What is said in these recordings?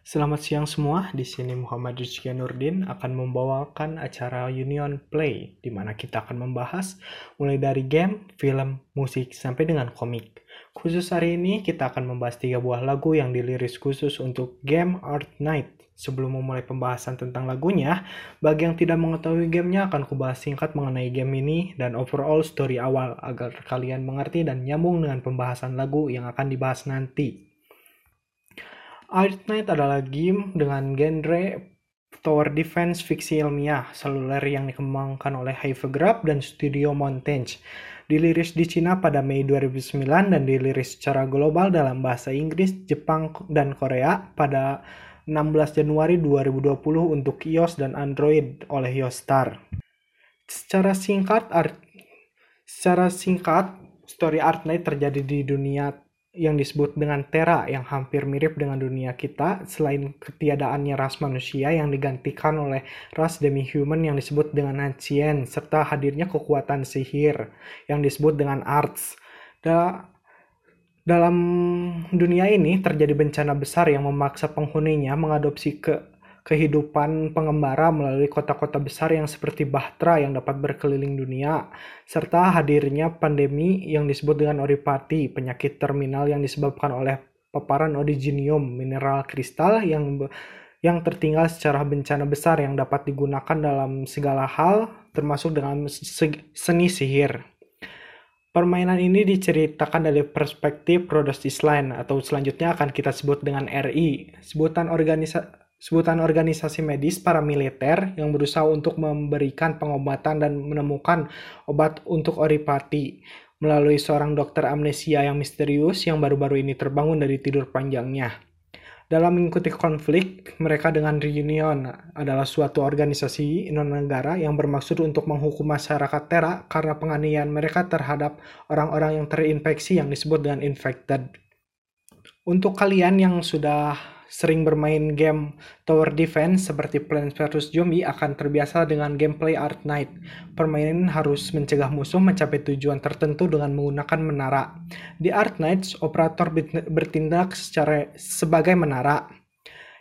Selamat siang semua, di sini Muhammad Rizky Nurdin akan membawakan acara Union Play, di mana kita akan membahas mulai dari game, film, musik, sampai dengan komik. Khusus hari ini, kita akan membahas tiga buah lagu yang diliris khusus untuk game Art Night. Sebelum memulai pembahasan tentang lagunya, bagi yang tidak mengetahui gamenya akan kubahas singkat mengenai game ini dan overall story awal agar kalian mengerti dan nyambung dengan pembahasan lagu yang akan dibahas nanti. Art Knight adalah game dengan genre tower defense fiksi ilmiah seluler yang dikembangkan oleh Hypergraph dan Studio Montage. Diliris di Cina pada Mei 2009 dan diliris secara global dalam bahasa Inggris, Jepang, dan Korea pada 16 Januari 2020 untuk iOS dan Android oleh Yostar. Secara singkat, art, secara singkat, story Art Night terjadi di dunia yang disebut dengan Terra yang hampir mirip dengan dunia kita selain ketiadaannya ras manusia yang digantikan oleh ras demi-human yang disebut dengan Ancien serta hadirnya kekuatan sihir yang disebut dengan Arts. Da dalam dunia ini terjadi bencana besar yang memaksa penghuninya mengadopsi ke kehidupan pengembara melalui kota-kota besar yang seperti Bahtera yang dapat berkeliling dunia, serta hadirnya pandemi yang disebut dengan oripati, penyakit terminal yang disebabkan oleh paparan odiginium, mineral kristal yang yang tertinggal secara bencana besar yang dapat digunakan dalam segala hal, termasuk dengan seni sihir. Permainan ini diceritakan dari perspektif Rhodos Island atau selanjutnya akan kita sebut dengan RI, sebutan organisa sebutan organisasi medis paramiliter yang berusaha untuk memberikan pengobatan dan menemukan obat untuk oripati melalui seorang dokter amnesia yang misterius yang baru-baru ini terbangun dari tidur panjangnya. Dalam mengikuti konflik, mereka dengan Reunion adalah suatu organisasi non-negara yang bermaksud untuk menghukum masyarakat Terra karena penganiayaan mereka terhadap orang-orang yang terinfeksi yang disebut dengan infected. Untuk kalian yang sudah sering bermain game tower defense seperti Plants vs Zombie akan terbiasa dengan gameplay Art Knight. Permainan harus mencegah musuh mencapai tujuan tertentu dengan menggunakan menara. Di Art Knights, operator bertindak secara sebagai menara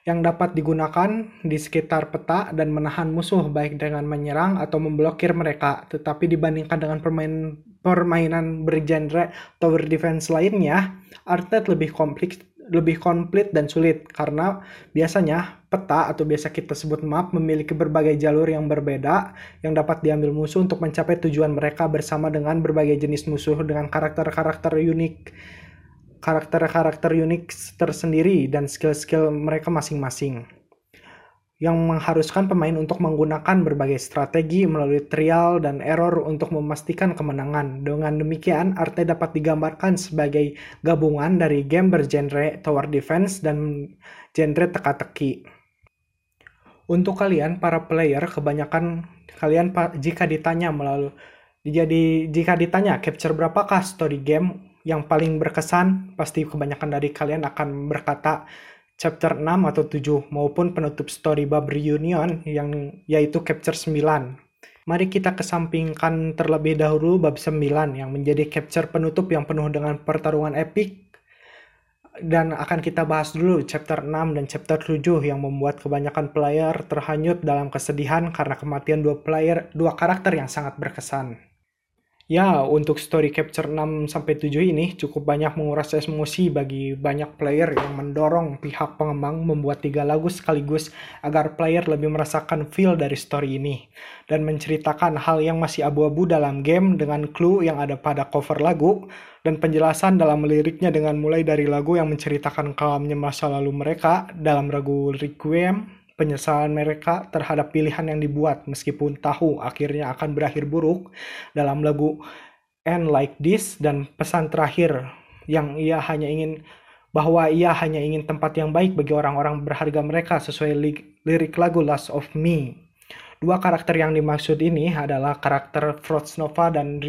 yang dapat digunakan di sekitar peta dan menahan musuh baik dengan menyerang atau memblokir mereka. Tetapi dibandingkan dengan permainan permainan bergenre tower defense lainnya, Art Knight lebih kompleks lebih komplit dan sulit karena biasanya peta atau biasa kita sebut map memiliki berbagai jalur yang berbeda yang dapat diambil musuh untuk mencapai tujuan mereka bersama dengan berbagai jenis musuh dengan karakter-karakter unik karakter-karakter unik tersendiri dan skill-skill mereka masing-masing yang mengharuskan pemain untuk menggunakan berbagai strategi melalui trial dan error untuk memastikan kemenangan. Dengan demikian, Arte dapat digambarkan sebagai gabungan dari game bergenre tower defense dan genre teka-teki. Untuk kalian para player, kebanyakan kalian jika ditanya melalui jadi jika ditanya capture berapakah story game yang paling berkesan, pasti kebanyakan dari kalian akan berkata chapter 6 atau 7 maupun penutup story bab reunion yang yaitu capture 9. Mari kita kesampingkan terlebih dahulu bab 9 yang menjadi capture penutup yang penuh dengan pertarungan epik dan akan kita bahas dulu chapter 6 dan chapter 7 yang membuat kebanyakan player terhanyut dalam kesedihan karena kematian dua player, dua karakter yang sangat berkesan. Ya, untuk story capture 6 sampai 7 ini cukup banyak menguras emosi bagi banyak player yang mendorong pihak pengembang membuat tiga lagu sekaligus agar player lebih merasakan feel dari story ini dan menceritakan hal yang masih abu-abu dalam game dengan clue yang ada pada cover lagu dan penjelasan dalam liriknya dengan mulai dari lagu yang menceritakan kelamnya masa lalu mereka dalam lagu Requiem penyesalan mereka terhadap pilihan yang dibuat meskipun tahu akhirnya akan berakhir buruk dalam lagu End Like This dan pesan terakhir yang ia hanya ingin bahwa ia hanya ingin tempat yang baik bagi orang-orang berharga mereka sesuai li lirik lagu Last of Me. Dua karakter yang dimaksud ini adalah karakter Frost Nova dan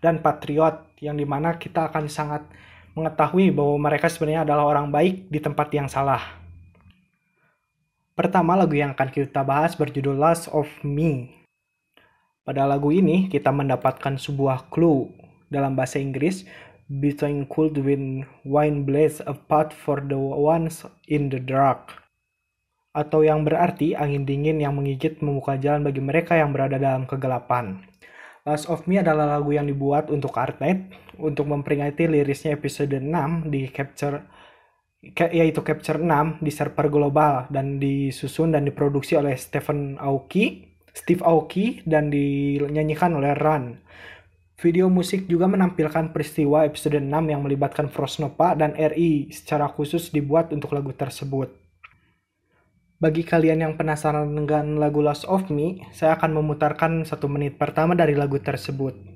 dan Patriot yang di mana kita akan sangat mengetahui bahwa mereka sebenarnya adalah orang baik di tempat yang salah. Pertama lagu yang akan kita bahas berjudul Last of Me. Pada lagu ini kita mendapatkan sebuah clue dalam bahasa Inggris Between cold wind wine blaze apart for the ones in the dark. atau yang berarti angin dingin yang menggigit membuka jalan bagi mereka yang berada dalam kegelapan. Last of Me adalah lagu yang dibuat untuk Artnet untuk memperingati lirisnya episode 6 di Capture yaitu Capture 6 di server global dan disusun dan diproduksi oleh Stephen Aoki, Steve Aoki dan dinyanyikan oleh Run. Video musik juga menampilkan peristiwa episode 6 yang melibatkan Frostnova dan RI secara khusus dibuat untuk lagu tersebut. Bagi kalian yang penasaran dengan lagu Lost of Me, saya akan memutarkan satu menit pertama dari lagu tersebut.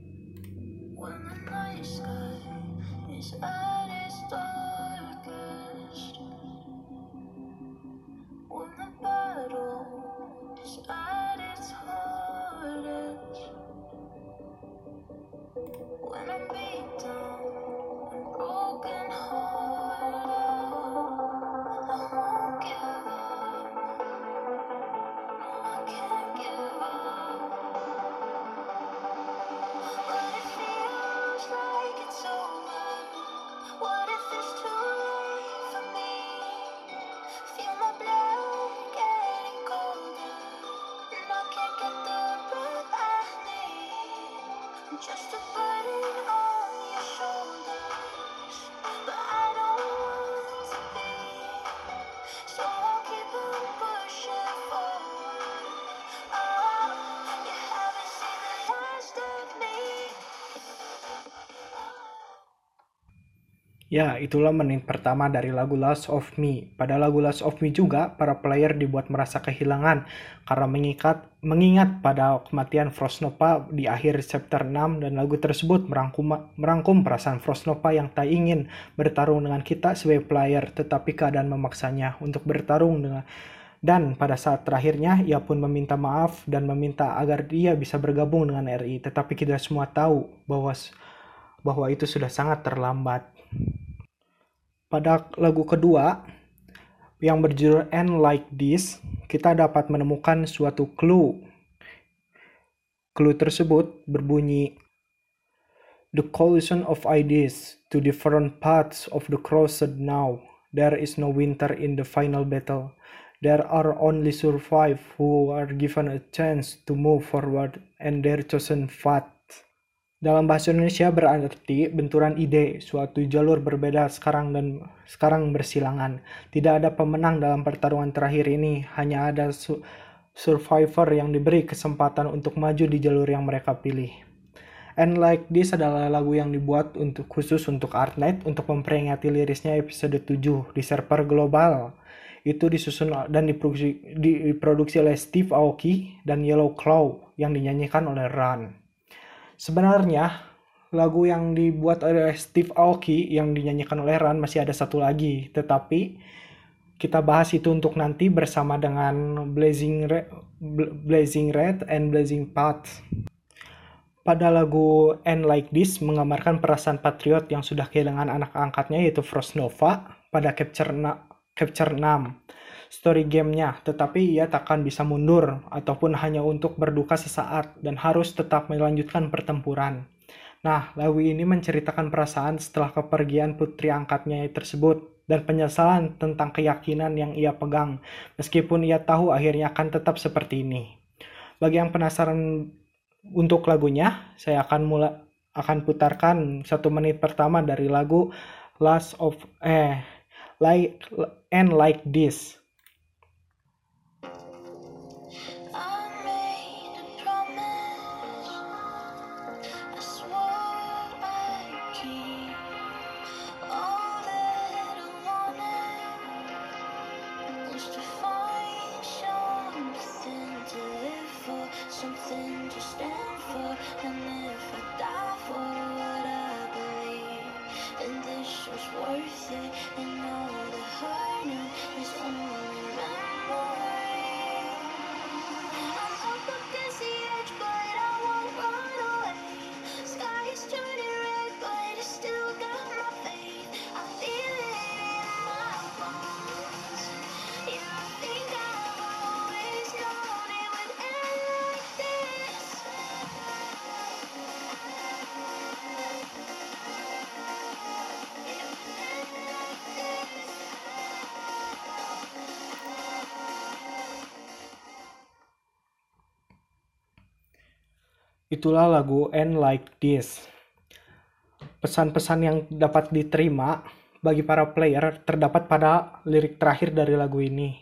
Ya, itulah menit pertama dari lagu Last of Me. Pada lagu Last of Me juga, para player dibuat merasa kehilangan karena mengikat, mengingat pada kematian Frostnova di akhir chapter 6 dan lagu tersebut merangkum, merangkum perasaan Frostnova yang tak ingin bertarung dengan kita sebagai player, tetapi keadaan memaksanya untuk bertarung dengan dan pada saat terakhirnya, ia pun meminta maaf dan meminta agar dia bisa bergabung dengan RI. Tetapi kita semua tahu bahwa bahwa itu sudah sangat terlambat. Pada lagu kedua, yang berjudul End Like This, kita dapat menemukan suatu clue. Clue tersebut berbunyi, The collision of ideas to different parts of the crossed now. There is no winter in the final battle. There are only survive who are given a chance to move forward and their chosen path. Dalam bahasa Indonesia berarti benturan ide, suatu jalur berbeda sekarang dan sekarang bersilangan. Tidak ada pemenang dalam pertarungan terakhir ini, hanya ada su survivor yang diberi kesempatan untuk maju di jalur yang mereka pilih. And Like This adalah lagu yang dibuat untuk khusus untuk Artnet untuk memperingati lirisnya episode 7 di server global. Itu disusun dan diproduksi, diproduksi oleh Steve Aoki dan Yellow Claw yang dinyanyikan oleh Run. Sebenarnya lagu yang dibuat oleh Steve Aoki yang dinyanyikan oleh Ran masih ada satu lagi, tetapi kita bahas itu untuk nanti bersama dengan Blazing Red, Blazing Red and Blazing Path. Pada lagu End Like This menggambarkan perasaan patriot yang sudah kehilangan anak angkatnya yaitu Frost Nova pada Capture, na Capture 6 story gamenya, tetapi ia takkan bisa mundur ataupun hanya untuk berduka sesaat dan harus tetap melanjutkan pertempuran. Nah, lagu ini menceritakan perasaan setelah kepergian putri angkatnya tersebut dan penyesalan tentang keyakinan yang ia pegang, meskipun ia tahu akhirnya akan tetap seperti ini. Bagi yang penasaran untuk lagunya, saya akan mulai akan putarkan satu menit pertama dari lagu Last of eh like and like this worth it, Itulah lagu End Like This. Pesan-pesan yang dapat diterima bagi para player terdapat pada lirik terakhir dari lagu ini.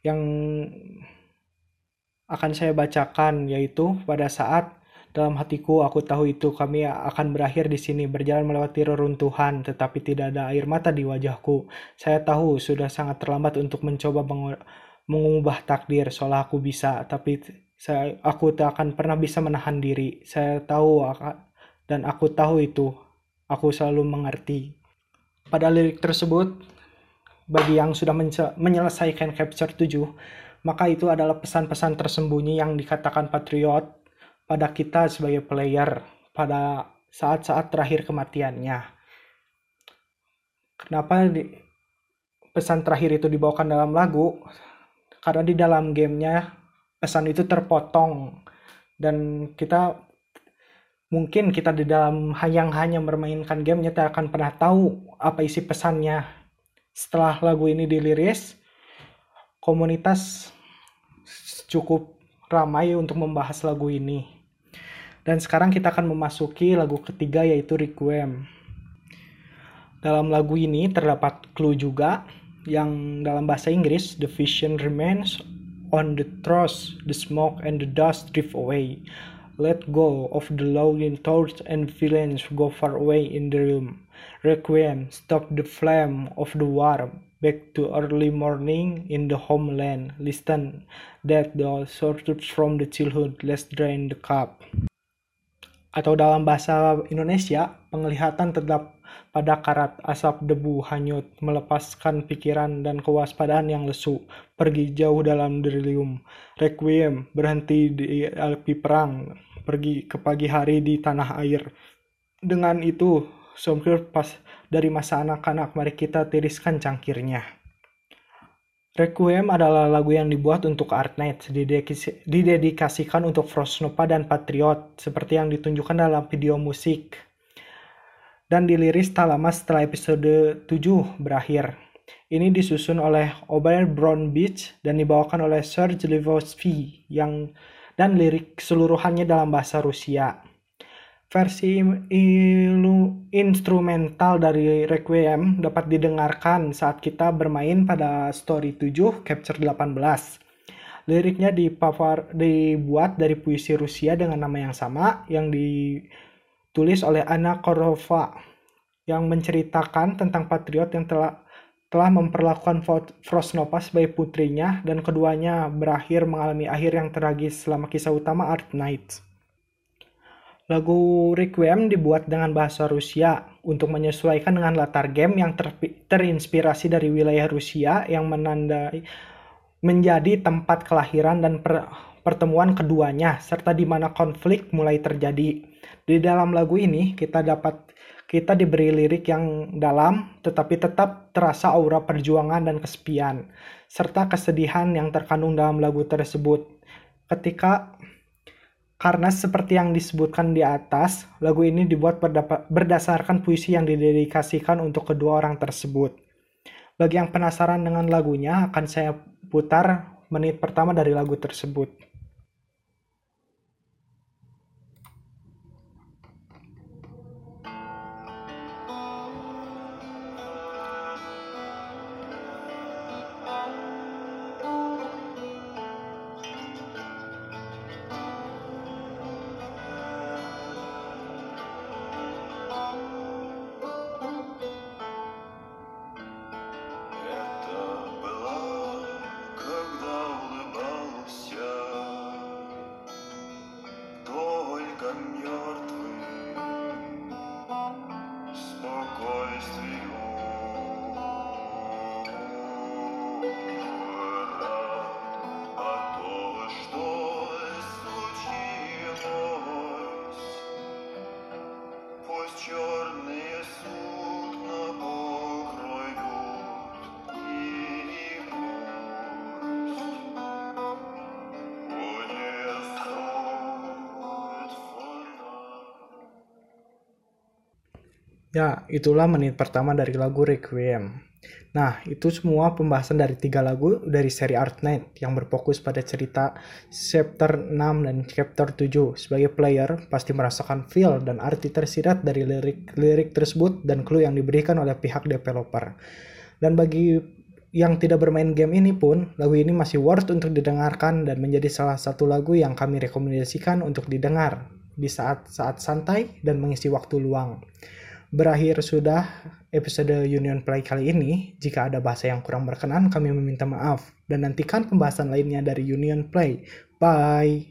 Yang akan saya bacakan yaitu pada saat dalam hatiku aku tahu itu kami akan berakhir di sini berjalan melewati reruntuhan tetapi tidak ada air mata di wajahku. Saya tahu sudah sangat terlambat untuk mencoba mengubah takdir seolah aku bisa tapi saya aku tak akan pernah bisa menahan diri. Saya tahu dan aku tahu itu. Aku selalu mengerti. Pada lirik tersebut, bagi yang sudah menyelesaikan capture 7, maka itu adalah pesan-pesan tersembunyi yang dikatakan Patriot pada kita sebagai player pada saat-saat terakhir kematiannya. Kenapa di, pesan terakhir itu dibawakan dalam lagu? Karena di dalam gamenya pesan itu terpotong. Dan kita mungkin kita di dalam yang hanya bermainkan game kita akan pernah tahu apa isi pesannya. Setelah lagu ini diliris komunitas cukup ramai untuk membahas lagu ini. Dan sekarang kita akan memasuki lagu ketiga yaitu Requiem. Dalam lagu ini terdapat clue juga yang dalam bahasa Inggris The Vision Remains on the truss, the smoke and the dust drift away. Let go of the longing thoughts and feelings go far away in the room. Requiem, stop the flame of the war. Back to early morning in the homeland. Listen, that the sorted from the childhood, let's drain the cup. Atau dalam bahasa Indonesia, penglihatan tetap pada karat asap debu hanyut, melepaskan pikiran dan kewaspadaan yang lesu, pergi jauh dalam delirium. Requiem, berhenti di api perang, pergi ke pagi hari di tanah air. Dengan itu, Somkir pas dari masa anak-anak, mari kita tiriskan cangkirnya. Requiem adalah lagu yang dibuat untuk Artnet, didedikasikan untuk Frostnova dan Patriot, seperti yang ditunjukkan dalam video musik dan diliris tak lama setelah episode 7 berakhir. Ini disusun oleh Ober Brown Beach dan dibawakan oleh Serge Levosky yang dan lirik seluruhannya dalam bahasa Rusia. Versi ilu, instrumental dari Requiem dapat didengarkan saat kita bermain pada Story 7 Capture 18. Liriknya dibuat dari puisi Rusia dengan nama yang sama yang di tulis oleh Anna Korova yang menceritakan tentang patriot yang telah telah memperlakukan Frostnova sebagai putrinya dan keduanya berakhir mengalami akhir yang tragis selama kisah utama Art Knight. Lagu Requiem dibuat dengan bahasa Rusia untuk menyesuaikan dengan latar game yang ter terinspirasi dari wilayah Rusia yang menandai menjadi tempat kelahiran dan per pertemuan keduanya serta di mana konflik mulai terjadi. Di dalam lagu ini kita dapat kita diberi lirik yang dalam tetapi tetap terasa aura perjuangan dan kesepian serta kesedihan yang terkandung dalam lagu tersebut. Ketika karena seperti yang disebutkan di atas, lagu ini dibuat berdasarkan puisi yang didedikasikan untuk kedua orang tersebut. Bagi yang penasaran dengan lagunya, akan saya putar menit pertama dari lagu tersebut. Ya, itulah menit pertama dari lagu Requiem. Nah, itu semua pembahasan dari tiga lagu dari seri Art Night yang berfokus pada cerita chapter 6 dan chapter 7. Sebagai player, pasti merasakan feel dan arti tersirat dari lirik-lirik tersebut dan clue yang diberikan oleh pihak developer. Dan bagi yang tidak bermain game ini pun, lagu ini masih worth untuk didengarkan dan menjadi salah satu lagu yang kami rekomendasikan untuk didengar di saat-saat santai dan mengisi waktu luang. Berakhir sudah episode Union Play kali ini. Jika ada bahasa yang kurang berkenan, kami meminta maaf. Dan nantikan pembahasan lainnya dari Union Play. Bye!